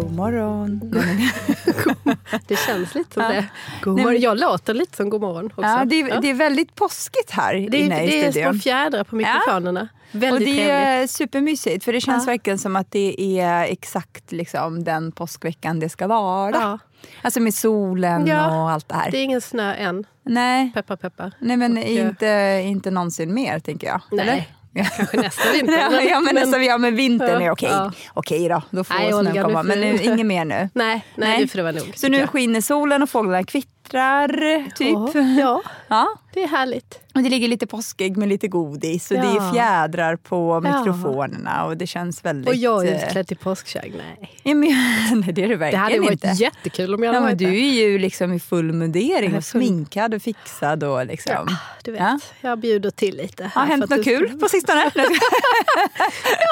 God morgon. det känns lite som det. God. Nej, jag låter lite som god morgon också. Ja, det, är, ja. det är väldigt påskigt här det är, inne i studion. Det är små fjädrar på mikrofonerna. Ja. Väldigt och det trevligt. är supermysigt för det känns ja. verkligen som att det är exakt liksom den påskveckan det ska vara. Ja. Alltså med solen ja. och allt det här. Det är ingen snö än. Nej. Peppar peppar. Nej men och, inte, inte någonsin mer tänker jag. Nej. Eller? Kanske nästa vinter. ja, ja, men, nästa, ja, men vintern är okej. Ja. Okej då, då får nej, snön komma. Men nu, inget mer nu. Nej, nej, nej. det får det vara nog. Så nu skiner solen och fåglarna kvittrar, typ. Ja, ja, det är härligt. Och det ligger lite påskägg med lite godis och ja. det är fjädrar på mikrofonerna och det känns väldigt... Och jag är utklädd till påskkärring, nej. Ja, men, nej, det är du verkligen inte. Det hade varit inte. jättekul om jag hade ja, varit Du är ju liksom i full mundering och sminkad och fixad och liksom... Ja, du vet, ja. jag bjuder till lite. Har hänt något kul på sistone?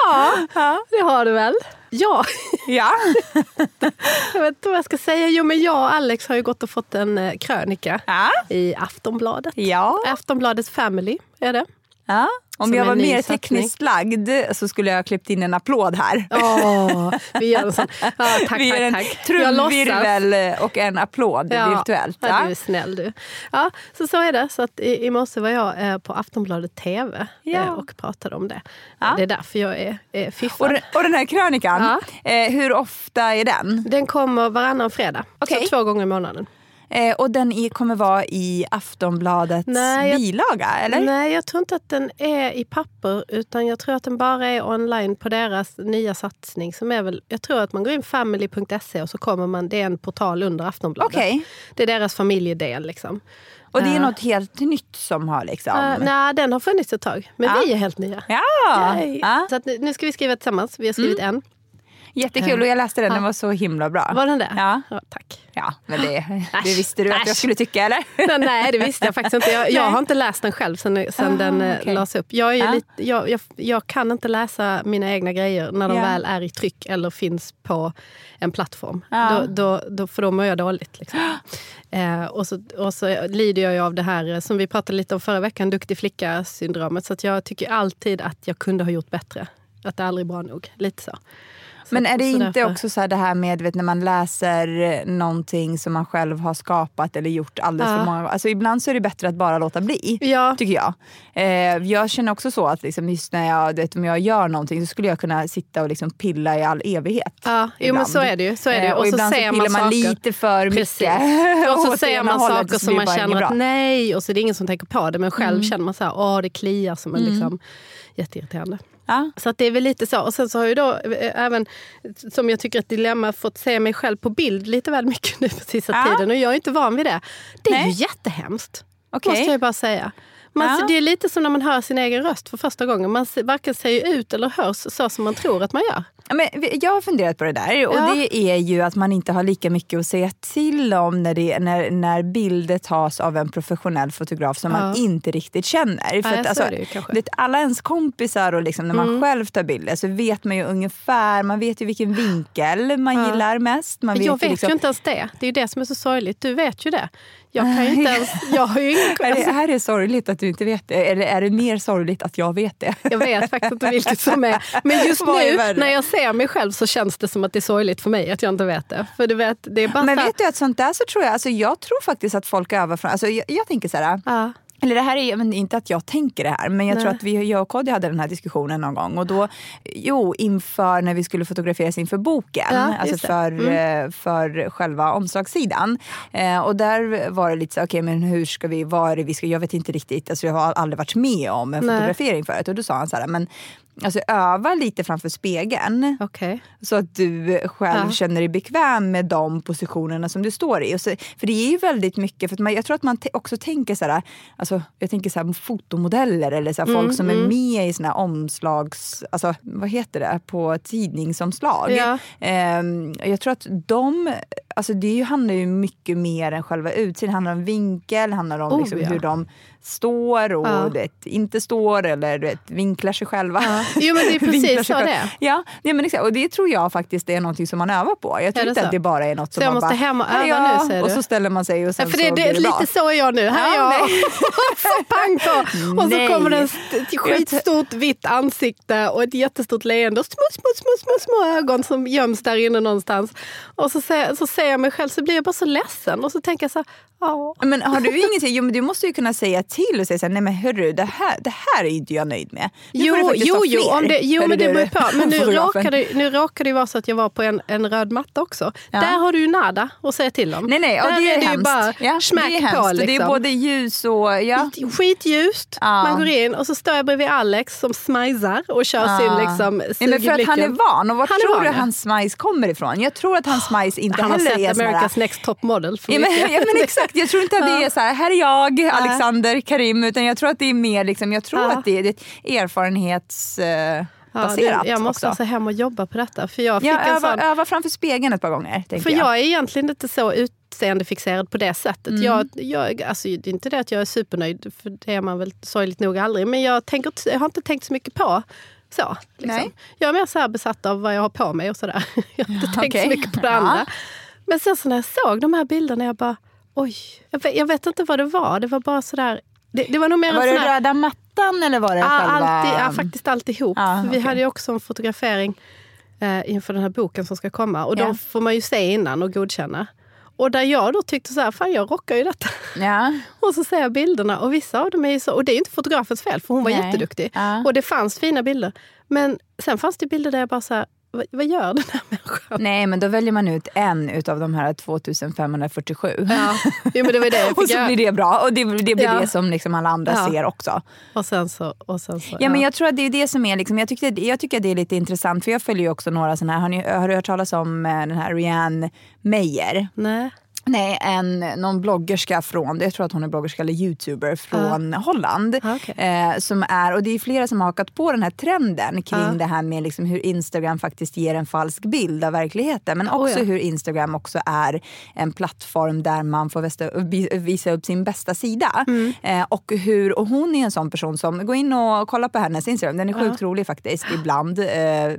ja, det har det väl. Ja. ja. jag vet inte vad jag ska säga. Jo, men jag och Alex har ju gått och fått en eh, krönika ja. i Aftonbladet. Ja. Aftonbladets Family är det. Ja. Om jag var mer tekniskt lagd så skulle jag ha klippt in en applåd här. Oh, vi gör en sån. Ja, tack, vi tack, en tack. trumvirvel och en applåd ja, virtuellt. Ja, du är snäll du. Ja, så så är det. Så att i, i morse var jag eh, på Aftonbladet TV ja. eh, och pratade om det. Ja. Det är därför jag är, är fiffad. Och, den, och den här krönikan, ja. eh, hur ofta är den? Den kommer varannan fredag. Okay. Så två gånger i månaden. Eh, och den är, kommer vara i Aftonbladets nej, jag, bilaga, eller? Nej, jag tror inte att den är i papper. Utan jag tror att den bara är online på deras nya satsning. Som är väl, jag tror att man går in family.se och så kommer man, det är en portal under Aftonbladet. Okay. Det är deras familjedel. Liksom. Och det är uh, något helt nytt som har liksom... Uh, nej, den har funnits ett tag. Men ja. vi är helt nya. Ja. ja. Så nu, nu ska vi skriva tillsammans. Vi har skrivit mm. en. Jättekul och jag läste den, den var så himla bra. Var den det? Ja. ja tack. Ja, men det, det visste du att jag skulle tycka eller? Nej, det visste jag faktiskt inte. Jag, jag har inte läst den själv sen, sen ah, den eh, okay. lades upp. Jag, är ja. lite, jag, jag, jag, kan inte läsa mina egna grejer när de ja. väl är i tryck eller finns på en plattform. Ja. Då, då, då, för då mår jag dåligt. Liksom. Eh, och, så, och så lider jag ju av det här eh, som vi pratade lite om förra veckan, duktig flicka-syndromet. Så att jag tycker alltid att jag kunde ha gjort bättre. Att det är aldrig är bra nog. Lite så. Men är det inte därför... också så det här med vet, när man läser någonting som man själv har skapat eller gjort alldeles ja. för många. Alltså ibland så är det bättre att bara låta bli. Ja. Tycker jag. Eh, jag känner också så att liksom, just när jag, vet, om jag gör någonting så skulle jag kunna sitta och liksom pilla i all evighet. Ja, jo, men så är det ju. Så är det. Eh, och, och ibland så, så pillar man, man lite för Precis. mycket. och så säger man saker som man känner att nej, och så är det ingen som tänker på det. Men själv mm. känner man så här, åh det kliar som en mm. liksom, jätteirriterande. Ja. Så att det är väl lite så. Och sen så har jag då eh, även, som jag tycker ett dilemma, fått se mig själv på bild lite väl mycket nu på sista ja. tiden. Och jag är inte van vid det. Det är Nej. ju jättehemskt. Okay. Måste jag bara säga. Man, ja. Det är lite som när man hör sin egen röst för första gången. Man varken ser ut eller hörs så som man tror att man gör. Men jag har funderat på det där och ja. det är ju att man inte har lika mycket att säga till om när, det, när, när bilder tas av en professionell fotograf som ja. man inte riktigt känner. För att, alltså, det, alla ens kompisar och liksom, när man mm. själv tar bilder så vet man ju ungefär, man vet ju vilken vinkel man gillar mest. Man vet jag vet liksom, ju inte ens det. Det är ju det som är så sorgligt. Du vet ju det. Jag kan ju inte ens... Jag har ju ingen, alltså. är det här är sorgligt att du inte vet det? Eller är det mer sorgligt att jag vet det? Jag vet faktiskt inte vilket som är. Men just nu när jag ser mig själv så känns det som att det är sorgligt för mig att jag inte vet det. För du vet, det är bara Men vet du att sånt där så tror jag, alltså jag tror faktiskt att folk övar från, alltså jag, jag tänker så här. Ja. Eller det här är men inte att jag tänker det här, men jag Nej. tror att vi, jag och Kodjo hade den här diskussionen någon gång. Och då, jo, inför när vi skulle fotograferas inför boken, ja, alltså för, mm. Eh, för själva omslagssidan. Eh, och där var det lite så, okej okay, men hur ska vi, vad är det vi ska, jag vet inte riktigt, alltså jag har aldrig varit med om en Nej. fotografering förut. Och då sa han så här, men Alltså öva lite framför spegeln. Okay. Så att du själv ja. känner dig bekväm med de positionerna som du står i. Så, för det är ju väldigt mycket, för man, jag tror att man också tänker så här, alltså, jag tänker så här, fotomodeller eller så här, mm, folk som mm. är med i såna här omslags, alltså vad heter det, på tidningsomslag. Ja. Um, jag tror att de alltså det handlar ju mycket mer än själva utseendet. Det handlar om vinkel, handlar om oh, liksom, ja. hur de står och ja. vet, inte står eller vet, vinklar sig själva. Ja. Jo men det är precis så det är. Ja, ja men exakt. och det tror jag faktiskt är någonting som man övar på. Jag tror inte så? att det bara är något som så man måste bara... hem och öva ja, nu säger du? Och så ställer man sig och sen för det, så det, blir det Lite så är jag nu. Här är jag så pang på. Och så kommer det ett skitstort vitt ansikte och ett jättestort leende och små, små, små, små, små ögon som göms där inne någonstans. Och så ser, så jag mig själv så blir jag bara så ledsen och så tänker jag så här, Ja. Men har du ingenting, jo men du måste ju kunna säga till och säga så här, nej men hörru det här, det här är inte jag nöjd med. Nu jo, jo, jo, om det, jo men det beror på. Men nu råkade, nu råkade det vara så att jag var på en, en röd matta också. Ja. Där har du ju nada att säga till om. Nej, nej, och det är, är det hemskt. ju bara ja, det är hemskt. på. Liksom. Det är liksom. både ljus och... Ja. Skitljust. Ja. Man går in och så står jag bredvid Alex som smajsar och kör ja. sin liksom, nej, men För att han är van. Och var tror du hans smajs kommer ifrån? Jag tror att hans smajs inte han heller är har sett America's Next Top Model ja, men, ja, men exakt, jag tror inte att det är så här, här är jag, Alexander Karim, utan jag tror att det är mer liksom, jag tror att det är ett erfarenhets... Uh, Ja, jag måste alltså hem och jobba på detta. För jag fick ja, en öva, sån, öva framför spegeln ett par gånger. För jag. jag är egentligen inte så utseendefixerad på det sättet. Mm. Jag, jag, alltså, det är inte det att jag är supernöjd, för det är man väl sorgligt nog aldrig. Men jag, tänker, jag har inte tänkt så mycket på så. Liksom. Jag är mer så här besatt av vad jag har på mig och sådär. Jag har inte ja, tänkt okay. så mycket på det andra. Men sen så när jag såg de här bilderna, jag bara Oj, jag vet, jag vet, inte vad det var. Det var bara sådär... Det, det var nog mer var det här, röda mattan eller var det ja, själva... Alltid, ja, faktiskt alltihop. Ah, okay. Vi hade ju också en fotografering eh, inför den här boken som ska komma. Och yeah. de får man ju se innan och godkänna. Och där jag då tyckte så här, fan jag rockar ju detta. Ja. och så ser jag bilderna och vissa av dem är ju så, och det är ju inte fotografens fel för hon var Nej. jätteduktig. Ja. Och det fanns fina bilder. Men sen fanns det bilder där jag bara så här, vad, gör den här människan? Nej, men då väljer man ut en utav de här 2547. Ja, jo, men det var det och så blir det bra. Och det, det blir ja. det som liksom alla andra ja. ser också. Och sen så, och sen så, ja, ja. men jag tror att det är det som är, liksom, jag, tycker, jag tycker att det är lite intressant för jag följer ju också några sådana här, har, ni, har du hört talas om eh, den här Rianne Meyer? Nej. Nej, en, någon bloggerska från, jag tror att hon är bloggerska eller youtuber från uh. Holland. okay. eh, som är, och det är flera som har hakat på den här trenden kring uh. det här med liksom hur Instagram faktiskt ger en falsk bild av verkligheten. Men också oh, ja. hur Instagram också är en plattform där man får västa, visa upp sin bästa sida. Mm. Eh, och, hur, och hon är en sån person som, gå in och kolla på hennes Instagram, den är sjukt uh. rolig faktiskt ibland, eh,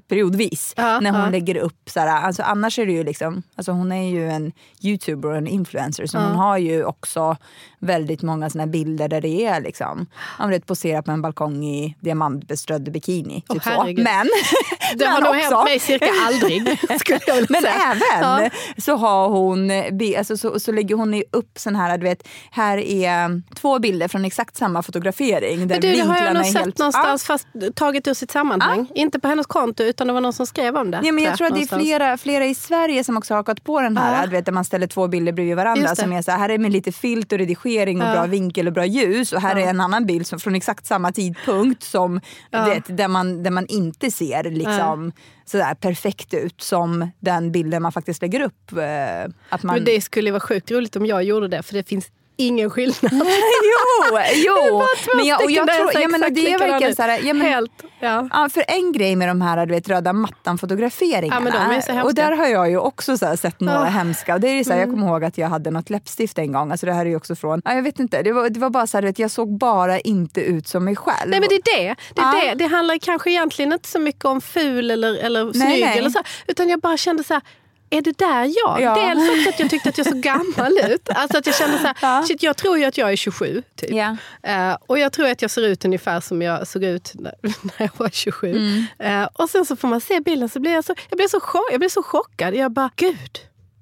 periodvis. när hon lägger upp, såhär, alltså, annars är det ju liksom, alltså, hon är ju en youtuber en influencer. Så ja. hon har ju också väldigt många såna bilder där det är liksom, man vet, posera på en balkong i diamantbeströdd bikini. Typ oh, så. Men, det har nog hänt mig cirka aldrig. Skulle jag men säga. även ja. så har hon, alltså, så, så lägger hon upp sån här, du vet, här är två bilder från exakt samma fotografering. Där men du, det har jag nog sett helt, någonstans ah. fast taget ur sitt sammanhang. Ah. Inte på hennes konto utan det var någon som skrev om det. Ja, men jag tror att det är flera, flera i Sverige som också har hakat på den här, ah. du vet, där man ställer två bilder bredvid varandra. Som är så här, här är med lite filt och redigering och ja. bra vinkel och bra ljus. Och här ja. är en annan bild som, från exakt samma tidpunkt som ja. vet, där, man, där man inte ser liksom, sådär perfekt ut som den bilden man faktiskt lägger upp. Eh, att man... Men det skulle vara sjukt roligt om jag gjorde det för det finns ingen skillnad. jo, jo. men jag, och jag tror, ja, men det är verkligen så här, ja, men, Helt, ja. ja. för en grej med de här du vet, röda mattan-fotograferingarna. Ja, och där har jag ju också så sett några oh. hemska. Och det är så här, mm. Jag kommer ihåg att jag hade något läppstift en gång. Alltså det här är också från, ja, jag vet inte, det var, det var bara så här, vet, jag såg bara inte ut som mig själv. Nej men det är det. Det, är det. det handlar kanske egentligen inte så mycket om ful eller, eller snygg. Nej, nej. Eller så, utan jag bara kände så här, är det där jag? Ja. Dels också att jag tyckte att jag såg gammal ut. Alltså att jag kände så här, ja. shit, jag tror ju att jag är 27. Typ. Ja. Uh, och jag tror att jag ser ut ungefär som jag såg ut när, när jag var 27. Mm. Uh, och sen så får man se bilden så blir jag så, jag blir så, chock, jag blir så chockad. Jag bara, gud.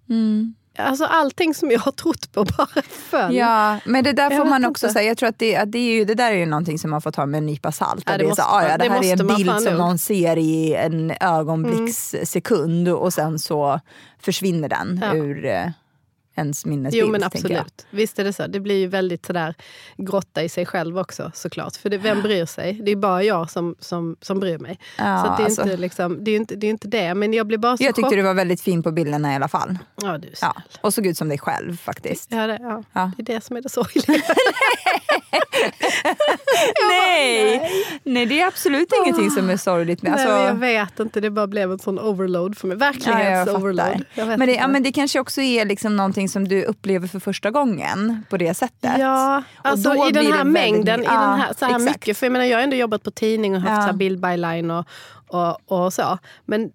Mm. Alltså allting som jag har trott på bara föll. Ja, men det där får man också säga. Jag tror att det, att det, är ju, det där är ju någonting som man får ta med en nypa salt. Ja, det, det, måste, så, ah, ja, det, det här är en bild som någon ser i en ögonblickssekund mm. och sen så försvinner den ja. ur, ens minnesbild. Jo men absolut. Visst är det så. Det blir ju väldigt sådär grotta i sig själv också såklart. För det, vem bryr sig? Det är bara jag som, som, som bryr mig. Ja, så det, är alltså. inte liksom, det, är inte, det är inte det. Men jag blir bara så Jag tyckte chock. du var väldigt fin på bilderna i alla fall. Ja, du är ja, Och såg ut som dig själv faktiskt. Ja, det, ja. ja. det är det som är det sorgliga. nej. nej! Nej, det är absolut oh. ingenting som är sorgligt. Med. Alltså... Nej, jag vet inte, det bara blev en sån overload för mig. Verklighetsoverload. Ja, men, det, ja, men det kanske också är liksom någonting som du upplever för första gången på det sättet. Ja, alltså i den här mängden, väldigt, i den här, så här mycket. För jag menar, jag har ändå jobbat på tidning och haft ja. så bildbyline och, och, och så. Men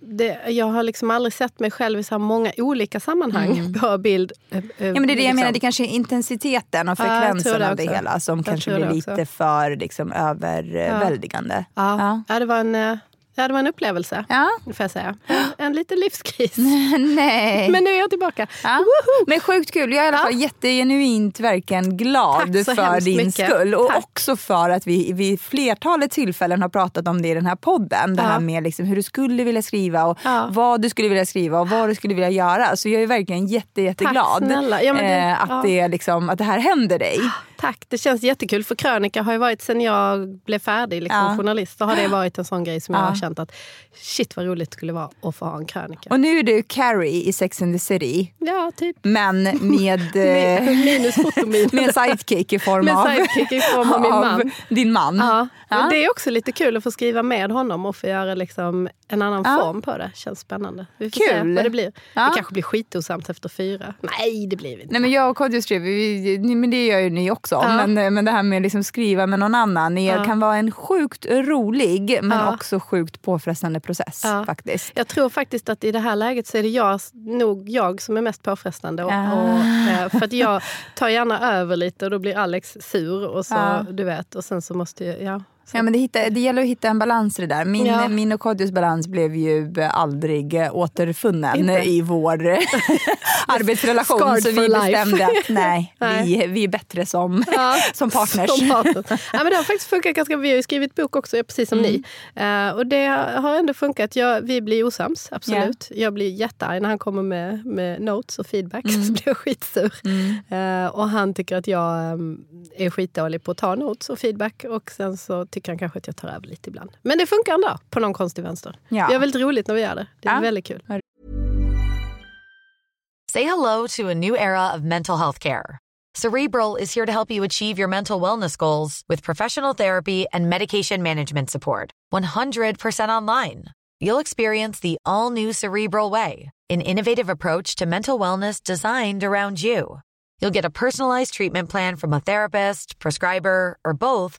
det, jag har liksom aldrig sett mig själv i så här många olika sammanhang mm. på bild. Äh, ja, men det är det liksom. jag menar, det kanske är intensiteten och frekvensen ja, av det hela som jag kanske blir lite för liksom, överväldigande. Ja. Ja. ja. det var en eh, Ja, det var en upplevelse, ja. får jag säga. En liten livskris. Nej. Men nu är jag tillbaka. Ja. Men sjukt kul. Jag är i alla fall ja. jättegenuint verkligen glad för din mycket. skull. Och Tack. också för att vi vid flertalet tillfällen har pratat om det i den här podden. Det här med liksom hur du skulle vilja skriva och vad du skulle vilja skriva och vad du skulle vilja göra. Så jag är verkligen jätte, jätteglad Tack, ja, det, eh, att, det liksom, att det här händer dig. Tack, det känns jättekul. För krönika har ju varit sen jag blev färdig liksom, ja. journalist. Så har det varit en sån grej som jag har känt att shit vad roligt det skulle vara att få ha en krönika. Och nu är du Carrie i Sex and the City. Ja, typ. Men med, Minus med sidekick i form, med av, sidekick i form av, min man. din man. Ja. ja. Det är också lite kul att få skriva med honom och få göra liksom en annan ja. form på det. Känns spännande. Vi får kul. se vad det blir. Ja. Det kanske blir skitosamt efter fyra. Nej, det blir inte. Nej, men jag och Kodjo skrev, men det gör ju ni också. Ja. Men, men det här med att liksom skriva med någon annan er kan vara en sjukt rolig men också sjukt påfrestande process. faktiskt. Jag tror faktiskt att i det här läget så är det jag, nog jag som är mest påfrestande. Och, och eh, för att jag tar gärna över lite och då blir Alex sur. Och så, du vet, och sen så måste jag, ja, Ja, men det, hitta, det gäller att hitta en balans i det där. Min, ja. min och Kodjos balans blev ju aldrig återfunnen Inte. i vår arbetsrelation. Scarred så vi bestämde att nej, nej. Vi, vi är bättre som, ja. som partners. Som partner. ja, men det har faktiskt funkat ganska Vi har ju skrivit bok också, precis som mm. ni. Uh, och det har ändå funkat. Jag, vi blir osams, absolut. Yeah. Jag blir jättearg när han kommer med, med notes och feedback. Mm. Så blir jag skitsur. Mm. Uh, och han tycker att jag um, är skitdålig på att ta notes och feedback. Och sen så tycker han kanske att jag tar över lite ibland. Men det funkar ändå på någon konstig vänster. Ja. Vi har väldigt roligt när vi gör det. Det är ja. väldigt kul. Say hello to a new era of mental health care. Cerebral is here to help you achieve your mental wellness goals with professional therapy and medication management support. 100% online. You'll experience the all new Cerebral way, an innovative approach to mental wellness designed around you. You'll get a personalized treatment plan from a therapist, prescriber, or both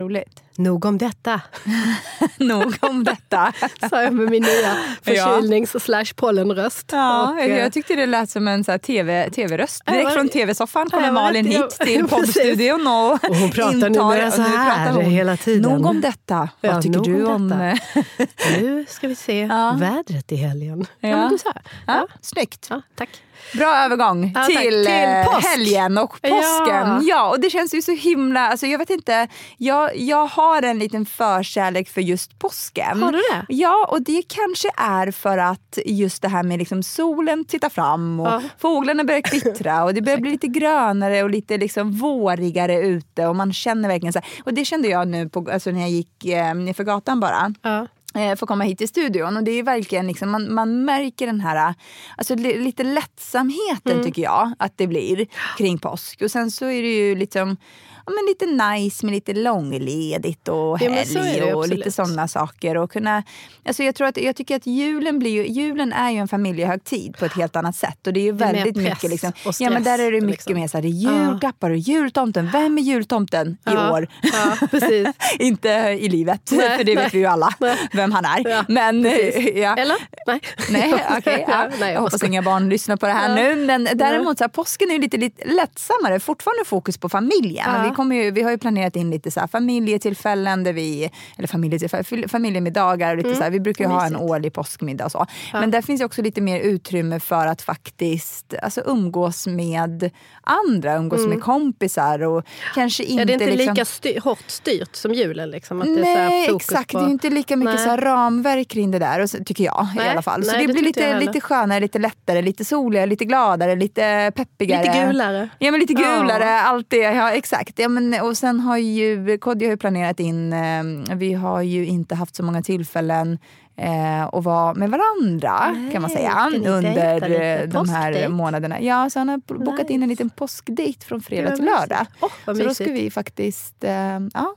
Roligt. Nog om detta. Nog om detta. Sa jag med min nya förkylnings ja. slash pollenröst. Ja, och, jag eh, tyckte det lät som en TV, tv-röst. Direkt var, från tv-soffan kommer Malin hit till poddstudion och, och hon pratar numera så här hon, hela tiden. Nog om detta. Ja, Vad tycker du om... om nu ska vi se ja. vädret i helgen. Ja. Ja, men du sa. Ja. Snyggt. Ja, tack. Bra övergång ja, till, till eh, helgen och påsken. Ja. ja. och det känns ju så himla... Alltså jag vet inte, jag, jag har en liten förkärlek för just påsken. Har du det? Ja, och det kanske är för att just det här med liksom solen tittar fram och ja. fåglarna börjar kvittra och det börjar bli lite grönare och lite liksom vårigare ute och man känner verkligen så här. Och det kände jag nu på, alltså när jag gick eh, för gatan bara. Ja få komma hit till studion. Och det är verkligen liksom, man, man märker den här alltså, lite lättsamheten mm. tycker jag att det blir kring påsk. Och sen så är det ju liksom men lite nice med lite långledigt och helg ja, och lite sådana saker. Och kunna, alltså jag, tror att, jag tycker att julen, blir ju, julen är ju en familjehögtid på ett helt annat sätt. Och det är ju det är väldigt mycket liksom, ja, men där är det mycket liksom. mer så här, det är julklappar och jultomten. Vem är jultomten i år? Ja, precis. Inte i livet, nej, för det vet vi ju alla. Nej. vem han är. Ja, men, ja. Eller? Nej. Nej, okay, ja. Nej, jag hoppas inga barn lyssnar på det här nu. Men däremot, så här, påsken är lite, lite lättsammare. Fortfarande fokus på familjen. Vi, kommer ju, vi har ju planerat in lite så här, familjetillfällen, där vi, eller familjetillfällen, familjemiddagar. Lite mm. så här, vi brukar ju ha en årlig påskmiddag och så. Men där finns också lite mer utrymme för att faktiskt alltså, umgås med andra, umgås mm. med kompisar. Och kanske inte, ja, det är inte liksom... lika styr, hårt styrt som julen. Liksom, att nej, det är så exakt. På... Det är inte lika mycket så ramverk kring det där, tycker jag. Nej, i alla fall. Så nej, det, det blir lite, lite skönare, lite lättare, lite soligare, lite gladare, lite peppigare. Lite gulare. Ja, men lite gulare. Ja. Allt det. Ja, exakt. Ja, men, och sen har ju Kodjo har ju planerat in, eh, vi har ju inte haft så många tillfällen eh, och vara med varandra Nej, kan man säga under de här månaderna. Ja, så han har bokat nice. in en liten påskdejt från fredag till lördag. Oh, så då ska vi faktiskt eh, ja,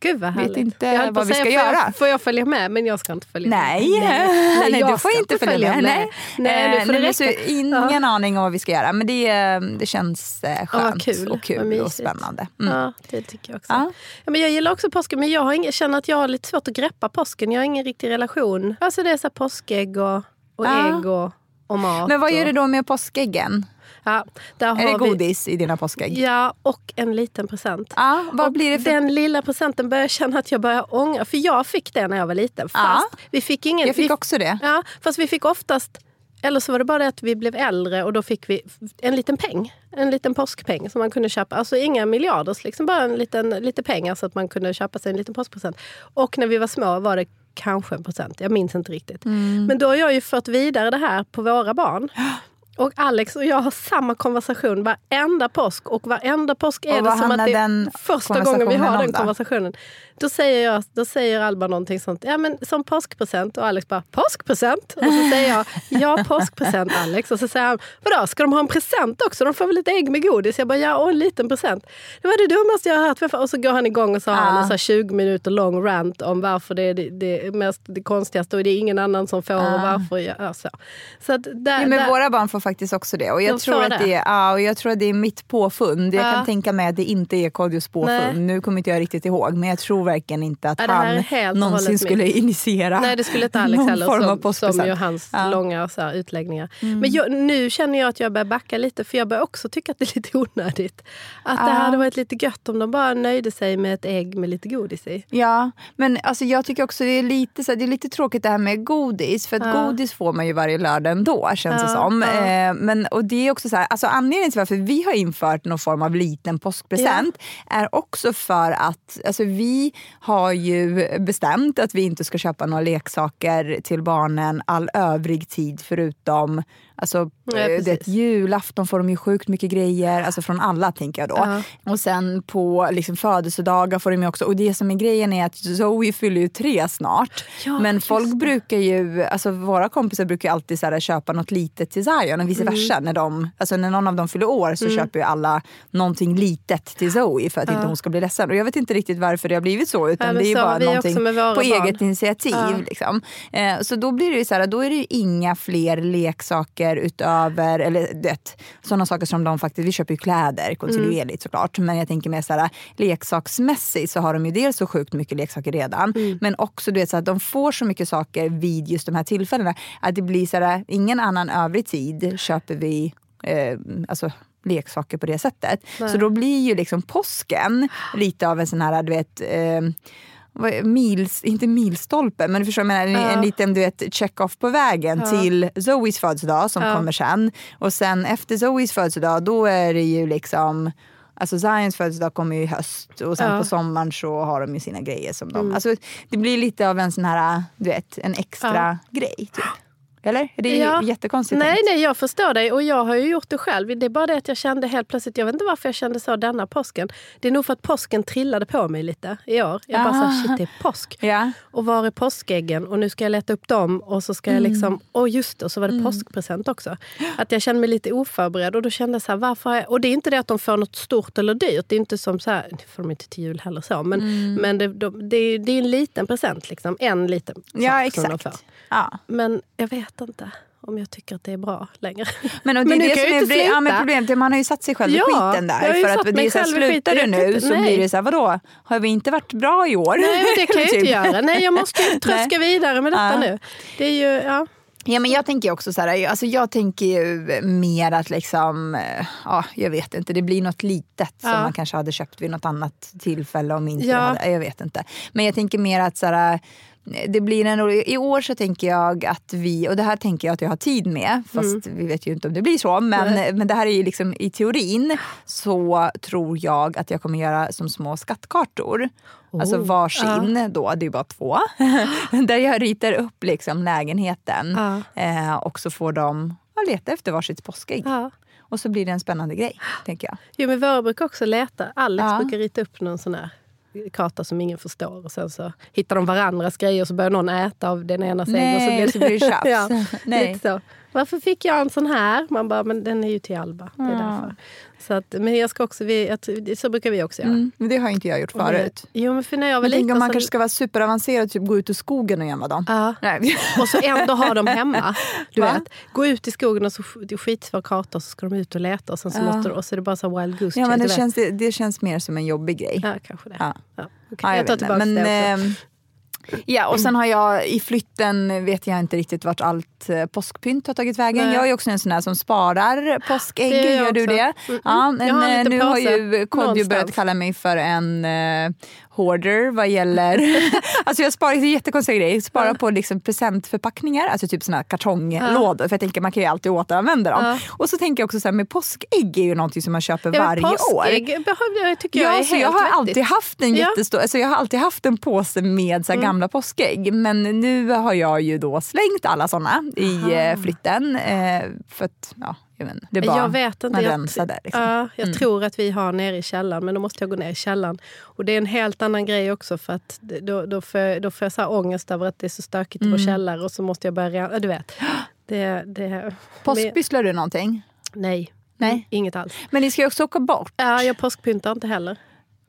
Gud vad härligt. Vet inte vad vi ska göra. Jag, får jag följa med? Men jag ska inte följa nej. med. Nej, nej du får inte följa, med. med. Nej, nej, nej, nej ingen ja. aning om vad vi ska göra. Men det, det känns eh, skönt ja, kul. och kul och spännande. Mm. Ja, det tycker jag också. Ja. Ja, men jag gillar också påsken men jag har ingen, känner att jag har lite svårt att greppa påsken. Jag har ingen riktig relation. Alltså det är så påskägg och, och ägg och, och mat. Men vad gör du då med påskäggen? Ja, är det godis vi... i dina påskägg? Ja, och en liten present. Ja, vad och blir det för... Den lilla presenten börjar jag känna att jag börjar ångra. För jag fick det när jag var liten. Fast ja, vi fick ingen... Jag fick vi... också det. Ja, fast vi fick oftast eller så var det bara det att vi blev äldre och då fick vi en liten peng. En liten påskpeng som man kunde köpa. Alltså inga miljarders, liksom bara en liten, lite pengar så att man kunde köpa sig en liten påskpresent. Och när vi var små var det kanske en procent. Jag minns inte riktigt. Mm. Men då har jag ju fört vidare det här på våra barn. Och Alex och jag har samma konversation varenda påsk. Och varenda påsk är det som att det är första gången vi har den konversationen. Då säger, jag, då säger Alba någonting sånt, ja men som påskpresent. Och Alex bara, påskpresent? Och så säger jag, ja påskpresent Alex. Och så säger han, vadå ska de ha en present också? De får väl lite ägg med godis? Jag bara, ja och en liten present. Det var det dummaste jag har hört. Och så går han igång och så har han en 20 minuter lång rant om varför det är det, det, mest, det konstigaste och det är ingen annan som får och varför. Ja, så. Så att där, ja, men där, våra barn får faktiskt också det. Och jag, de tror att det. är, ja, och jag tror att det är mitt påfund. Jag ja. kan tänka mig att det inte är Kodjos påfund. Nej. Nu kommer inte jag riktigt ihåg men jag tror verkligen inte att ja, han någonsin skulle mitt. initiera Nej det skulle inte Alex heller som, som ju hans ja. långa så här, utläggningar. Mm. Men jag, nu känner jag att jag börjar backa lite för jag börjar också tycka att det är lite onödigt. Att det hade varit lite gött om de bara nöjde sig med ett ägg med lite godis i. Ja men alltså, jag tycker också det är lite, så här, det är lite tråkigt det här med godis. För att godis får man ju varje lördag ändå känns det som. Eh, men, och det är också så här, alltså anledningen till varför vi har infört någon form av liten påskpresent ja. är också för att alltså, vi har ju bestämt att vi inte ska köpa några leksaker till barnen all övrig tid förutom Alltså, ja, eh, det, julafton får de ju sjukt mycket grejer, alltså från alla tänker jag då. Ja. Och sen på liksom, födelsedagar får de ju också, och det som är grejen är att Zoe fyller ju tre snart. Ja, men folk brukar ju, alltså våra kompisar brukar ju alltid så här, köpa något litet till Zion och vice mm. versa. När, de, alltså, när någon av dem fyller år så mm. köper ju alla någonting litet till Zoe för att inte hon ska bli ledsen. Och jag vet inte riktigt varför det har blivit så utan det är ju bara någonting på barn. eget initiativ. Liksom. Eh, så då blir det ju så här, då är det ju inga fler leksaker saker utöver, eller det, sådana saker som de faktiskt, vi köper ju kläder kontinuerligt mm. såklart. Men jag tänker mer såhär leksaksmässigt så har de ju dels så sjukt mycket leksaker redan. Mm. Men också du vet, så att de får så mycket saker vid just de här tillfällena. Att det blir såhär, ingen annan övrig tid köper vi eh, alltså, leksaker på det sättet. Nej. Så då blir ju liksom påsken lite av en sån här, du vet eh, mils, inte milstolpe, men du förstår, men en, ja. en liten du vet, check-off på vägen ja. till Zoes födelsedag som ja. kommer sen. Och sen efter Zoes födelsedag då är det ju liksom Alltså Zions födelsedag kommer ju i höst och sen på sommaren så har de ju sina grejer som de... Mm. Alltså, det blir lite av en sån här, du vet, en extra grej. Typ. Eller? Det är ja. jättekonstigt Nej, nej, jag förstår dig. Och jag har ju gjort det själv. Det är bara det att jag kände helt plötsligt, jag vet inte varför jag kände så denna påsken. Det är nog för att påsken trillade på mig lite i år. Jag bara ah. shit det är påsk. Ja. Och var är påskäggen? Och nu ska jag leta upp dem och så ska jag mm. liksom, och just det, och så var det mm. påskpresent också. Att jag kände mig lite oförberedd och då kände jag så här, varför jag, Och det är inte det att de får något stort eller dyrt. Det är inte som så här, det får de inte till jul heller så. Men, mm. men det, de, det, är, det är en liten present liksom. En liten sak ja, exakt. som de får. Ja. Men jag vet inte om jag tycker att det är bra längre. Men, och det men det är bli, ja, men problemet man har ju satt sig själv ja, i skiten där. För att det är så här, slutar du nu så nej. blir det så här, vadå, har vi inte varit bra i år? Nej, det kan jag inte göra. Nej, jag måste ju tröska vidare med detta ja. nu. Det är ju, ja. Ja, men jag tänker också så här, alltså jag tänker ju mer att liksom, eh, ja, jag vet inte, det blir något litet ja. som man kanske hade köpt vid något annat tillfälle om inte ja. hade, jag vet inte. Men jag tänker mer att så här, det blir en, I år så tänker jag att vi, och det här tänker jag att jag har tid med, fast mm. vi vet ju inte om det blir så, men, men det här är ju liksom i teorin så tror jag att jag kommer göra som små skattkartor. Oh. Alltså varsin uh. då, det är bara två. där jag ritar upp liksom lägenheten uh. eh, och så får de leta efter varsitt påskägg. Uh. Och så blir det en spännande grej, tänker jag. Jo, men våra brukar också leta. Alex brukar rita upp någon sån här karta som ingen förstår. Och sen så hittar de varandras grejer och så börjar någon äta av den ena ägg och så blir det, så blir det tjafs. ja, Nej. så. Varför fick jag en sån här? Man bara, men den är ju till Alba. Det är ja. därför. Så att, men jag ska också, vi, så brukar vi också göra. Mm, men det har inte jag gjort förut. Jo, men för när jag var liten, man så... kanske ska vara superavancerad typ gå ut i skogen och gömma dem. Ja. Nej. Och så ändå ha dem hemma. Du vet, gå ut i skogen och så det är skitsvår karta och så ska de ut och leta och sen så, ja. måste, och så är det bara så wild goose ja, men det, känns, det, det, känns mer som en jobbig grej. Ja, kanske det. Ja. Ja. Okay. jag, jag tar tillbaka men, det också. Ja, och sen har jag i flytten vet jag inte riktigt vart allt eh, påskpynt har tagit vägen. Nej. Jag är också en sån där som sparar påskägg. Det gör, gör du det? Mm. Ja, men, eh, nu har ju Kodjo börjat kalla mig för en uh, hoarder vad gäller... alltså jag sparar, jättekonstiga grejer. Sparar på liksom presentförpackningar, alltså typ såna kartonglådor. För jag tänker man kan ju alltid återanvända dem. Ja. Och så tänker jag också så här, med påskägg är ju någonting som man köper ja, varje påskägg år. Behöver, tycker jag, ja, är så jag har alltid haft en jättestor, alltså jag har alltid haft en påse med så mm. gamla påskägg. Men nu har jag ju då slängt alla såna i Aha. Eh, flytten. Eh, för att, ja, jag vet, det bara, jag vet inte. Jag, där, liksom. ja, jag mm. tror att vi har nere i källaren, men då måste jag gå ner i källaren. Och det är en helt annan grej också för att då, då, får, då får jag så här ångest över att det är så stökigt mm. i vår mm. källare och så måste jag börja... Du vet. Det, det, Påskpysslar du någonting? Nej. Nej. Inget alls. Men ni ska ju också åka bort. Ja, jag påskpyntar inte heller.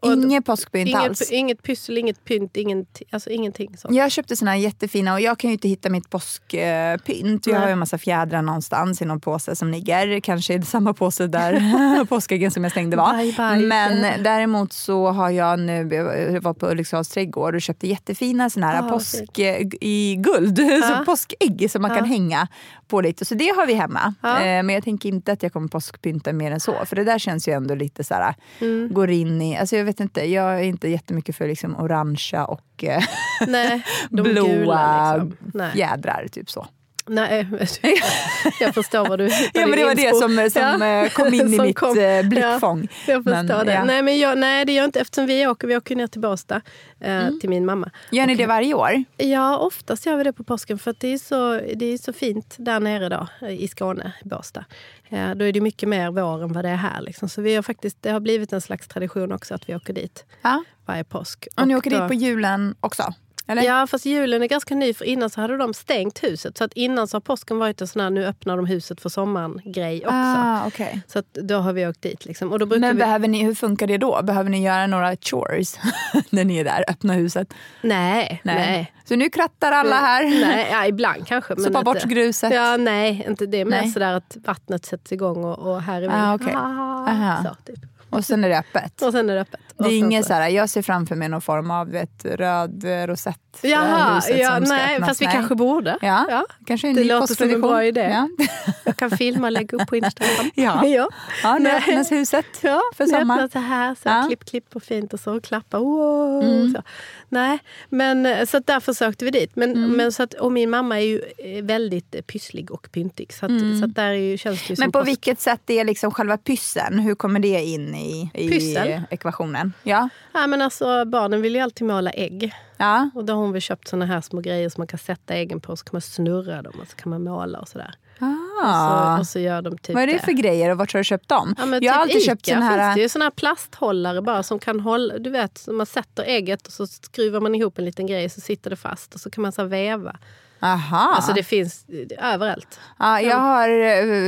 Inget påskpynt inget, alls? Inget pyssel, inget pynt, inget, alltså ingenting sånt. Jag köpte såna här jättefina och jag kan ju inte hitta mitt påskpynt. Jag har ju en massa fjädrar någonstans i någon påse som ligger. Kanske i samma påse där påskäggen som jag stängde var. Bye, bye. Men däremot så har jag nu, jag var på Ulriksdals trädgård och köpte jättefina såna här oh, påsk i guld. Så påskägg som man kan hänga på lite. Så det har vi hemma. Ja. Eh, men jag tänker inte att jag kommer påskpynta mer än så. För det där känns ju ändå lite så här, mm. går in i, alltså jag vet inte, jag är inte jättemycket för liksom orangea och eh, Nej, blåa liksom. fjädrar. Typ så. Nej, jag förstår vad du Ja men det var det som, som ja. Eh, kom in i mitt kom, blickfång. Ja, jag förstår men, det. Ja. Nej, men jag, nej det gör inte eftersom vi åker, vi åker ner till Båstad eh, mm. till min mamma. Gör ni och, det varje år? Ja, oftast gör vi det på påsken för det är så, det är så fint där nere då, i Skåne, i Båstad. Ja, då är det mycket mer vår än vad det är här. Liksom. Så vi har faktiskt, det har blivit en slags tradition också att vi åker dit ja. varje påsk. Och, och ni åker då, dit på julen också? Eller? Ja, fast julen är ganska ny. För innan så hade de stängt huset. Så att innan så har påsken varit en sån här nu öppnar de huset för sommaren-grej också. Ah, okay. Så att då har vi åkt dit. Liksom. Och då Men vi... behöver ni, hur funkar det då? Behöver ni göra några chores när ni är där, öppna huset? Nej. nej. nej. Så nu krattar alla här? Nej, ja, ibland kanske. Men Sopa bort gruset? Ja, nej, inte det. mer sådär att vattnet sätts igång och, och här är vi. Ah, okay. ah, så, typ. Och sen är det öppet? Och sen är det öppet. Det är inget så här, jag ser framför mig någon form av vet, röd rosett Jaha, huset ja, nej, fast vi nej. kanske borde. Ja, ja. Kanske en det låter som en bra idé. Ja. jag kan filma och lägga upp på Instagram. ja, ja. ja nu öppnas huset ja, för sommaren. öppnas så här, så ja. klipp, klipp och fint och så klappa. Wow, mm. så. Nej, men så att därför sökte vi dit. Men, mm. men så att, och min mamma är ju eh, väldigt pysslig och pyntig. Så, att, mm. så att där är ju, känns det Men på post. vilket sätt är liksom själva pyssen? Hur kommer det in i, i ekvationen? Ja. ja, men alltså barnen vill ju alltid måla ägg. Ja. Och då har hon väl köpt såna här små grejer som man kan sätta äggen på. Så kan man snurra dem och så kan man måla och sådär. Ah. Och, så, och så gör de typ Vad är det för det. grejer och vart har du köpt dem? Ja, jag typ har alltid Ica köpt såna här... finns det ju såna här plasthållare bara som kan hålla. Du vet, man sätter ägget och så skruvar man ihop en liten grej så sitter det fast och så kan man så veva. Aha. Alltså det finns överallt. Ja, jag, har,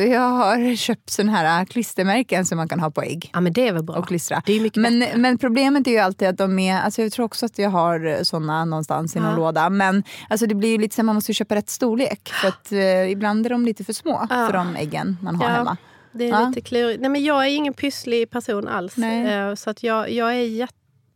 jag har köpt såna här klistermärken som man kan ha på ägg. Ja men det är väl bra. Och klistra. Det är mycket men, men problemet är ju alltid att de är, alltså jag tror också att jag har såna någonstans i någon ja. låda. Men alltså det blir ju lite så man måste köpa rätt storlek. För att eh, ibland är de lite för små ja. för de äggen man har ja. hemma. Det är ja. lite klurigt. Nej men jag är ingen pysslig person alls. Nej. Eh, så att jag, jag är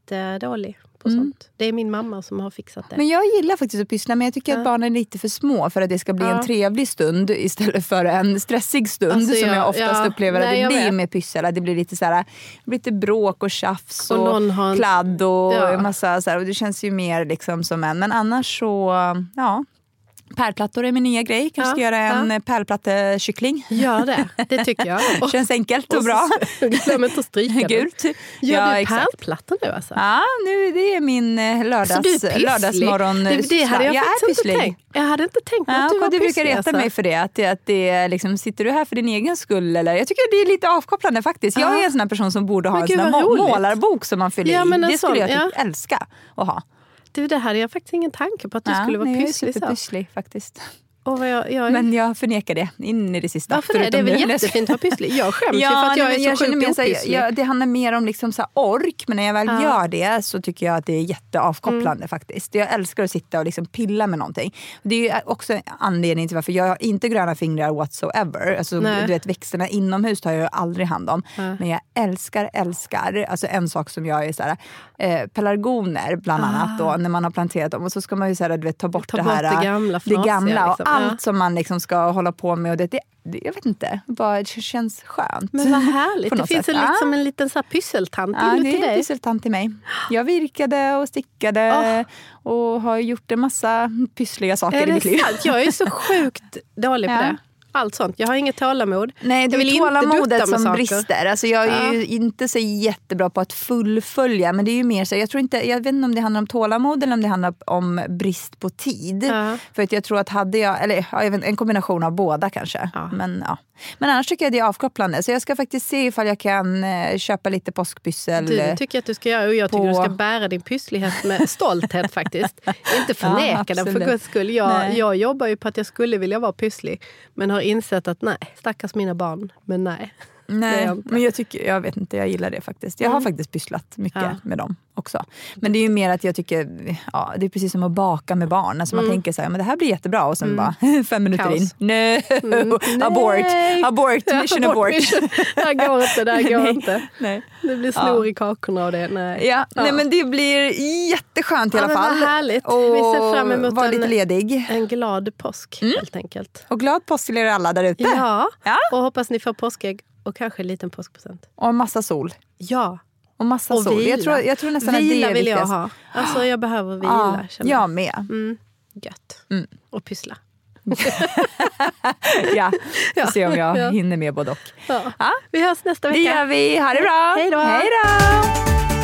jättedålig på mm. sånt. Det är min mamma som har fixat det. Men jag gillar faktiskt att pyssla men jag tycker ja. att barnen är lite för små för att det ska bli ja. en trevlig stund istället för en stressig stund alltså, som jag, jag oftast ja. upplever att Nej, det blir med pyssel. Det blir lite, så här, lite bråk och tjafs och, och kladd och massa så här, och det känns ju mer liksom som en... Men annars så, ja. Pärlplattor är min nya grej. Kanske ja, ska göra en ja. pärlplattekyckling. Gör det, det tycker jag. Känns enkelt och, och bra. Glöm inte att stryka Gult. Gör ja, du pärlplattor nu alltså? Ja, nu, det är min eh, lördags, alltså, lördagsmorgon. Det, det hade jag, jag faktiskt inte tänkt. Jag hade inte tänkt ja, att du var Du brukar reta alltså. mig för det. Att, att det liksom, sitter du här för din egen skull? Eller? Jag tycker det är lite avkopplande faktiskt. Jag är en sån person som borde ha en sån målarbok som man fyller ja, i. Det skulle jag typ älska att ha. Du, det hade jag faktiskt ingen tanke på att du ja, skulle vara pysslig. Jag är superpysslig faktiskt. Och jag, jag... Men jag förnekar det in i det sista. Varför det? Det är väl jättefint att vara pysslig? Jag skäms ja, ju för att jag är så jag sjukt opysslig. Jag, det handlar mer om liksom så ork, men när jag väl ja. gör det så tycker jag att det är jätteavkopplande mm. faktiskt. Jag älskar att sitta och liksom pilla med någonting. Det är också anledningen till varför jag har inte gröna fingrar whatsoever. Alltså, du vet, växterna inomhus tar jag aldrig hand om. Ja. Men jag älskar, älskar, alltså en sak som jag är så här, eh, pelargoner bland ah. annat då, när man har planterat dem. Och så ska man ju så här, du vet, ta bort ta det här. Bort det gamla, det gamla liksom. Allt ja. som man liksom ska hålla på med. Och det, det, jag vet inte, bara, det känns skönt. Men vad härligt. det finns en, ja. liksom en liten så här pysseltant ja, det är en pysseltant till mig. Jag virkade och stickade oh. och har gjort en massa pyssliga saker i mitt liv. Sant? Jag är så sjukt dålig på ja. det allt sånt. Jag har inget tålamod. Nej, det är tålamodet som saker. brister. Alltså jag är ja. ju inte så jättebra på att fullfölja. Men det är ju mer så, jag, tror inte, jag vet inte om det handlar om tålamod eller om det handlar om brist på tid. Ja. För att jag tror att hade jag, eller en kombination av båda kanske. Ja. Men, ja. men annars tycker jag det är avkopplande. Så jag ska faktiskt se ifall jag kan eh, köpa lite påskpyssel. Du tycker att du ska göra och jag tycker på... du ska bära din pysslighet med stolthet faktiskt. inte förneka den för guds skull. Jag, jag jobbar ju på att jag skulle vilja vara pysslig. Men har insett att nej, stackars mina barn, men nej. Nej, jag men jag, tycker, jag vet inte, jag gillar det faktiskt. Jag har mm. faktiskt pysslat mycket ja. med dem också. Men det är ju mer att jag tycker, ja, det är precis som att baka med barn. Alltså mm. Man tänker så här, men det här blir jättebra och sen mm. bara fem minuter Kaos. in, no, mm. abort, abort, mission abort. det här går inte, det här går nej. inte. Nej. Det blir snor ja. i kakorna och det. Nej. Ja, ja. Nej, men det blir jätteskönt i alla fall. Vad härligt. Och Vi ser fram emot vara lite ledig. en glad påsk mm. helt enkelt. Och glad påsk till er alla där ute. Ja. ja, och hoppas ni får påskägg och kanske en liten påskpresent. Och en massa sol. Ja. Och massa och sol. Vila. Jag tror, jag tror nästan vila att det är vill jag ha. Alltså jag behöver vila. Ja, jag med. Mm. Gött. Mm. Och pyssla. ja, får se om jag ja. hinner med både och. Ja. Ja. Vi hörs nästa vecka. Det gör vi. Ha det bra. Hej då.